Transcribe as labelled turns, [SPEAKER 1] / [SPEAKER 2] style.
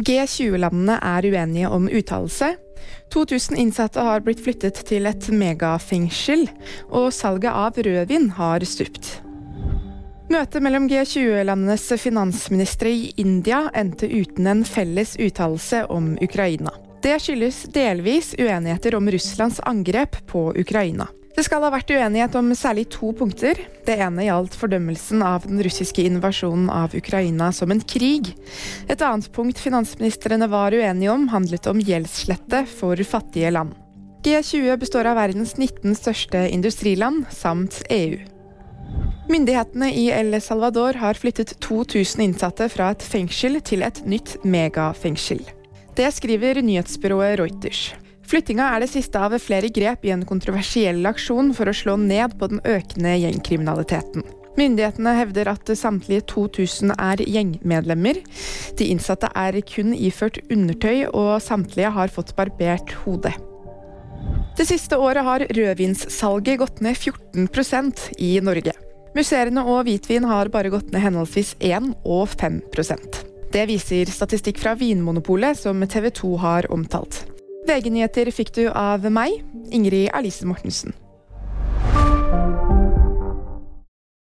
[SPEAKER 1] G20-landene er uenige om uttalelse. 2000 innsatte har blitt flyttet til et megafengsel, og salget av rødvin har stupt. Møtet mellom G20-landenes finansministre i India endte uten en felles uttalelse om Ukraina. Det skyldes delvis uenigheter om Russlands angrep på Ukraina. Det skal ha vært uenighet om særlig to punkter. Det ene gjaldt fordømmelsen av den russiske invasjonen av Ukraina som en krig. Et annet punkt finansministrene var uenige om, handlet om gjeldsslette for fattige land. G20 består av verdens 19 største industriland, samt EU. Myndighetene i El Salvador har flyttet 2000 innsatte fra et fengsel til et nytt megafengsel. Det skriver nyhetsbyrået Reuters. Flyttinga er det siste av flere grep i en kontroversiell aksjon for å slå ned på den økende gjengkriminaliteten. Myndighetene hevder at samtlige 2000 er gjengmedlemmer. De innsatte er kun iført undertøy, og samtlige har fått barbert hodet. Det siste året har rødvinssalget gått ned 14% i Norge. Musserende og hvitvin har bare gått ned henholdsvis 1 og 5% Det viser statistikk fra Vinmonopolet, som TV 2 har omtalt. VG-nyheter fikk du av meg, Ingrid Alice Mortensen.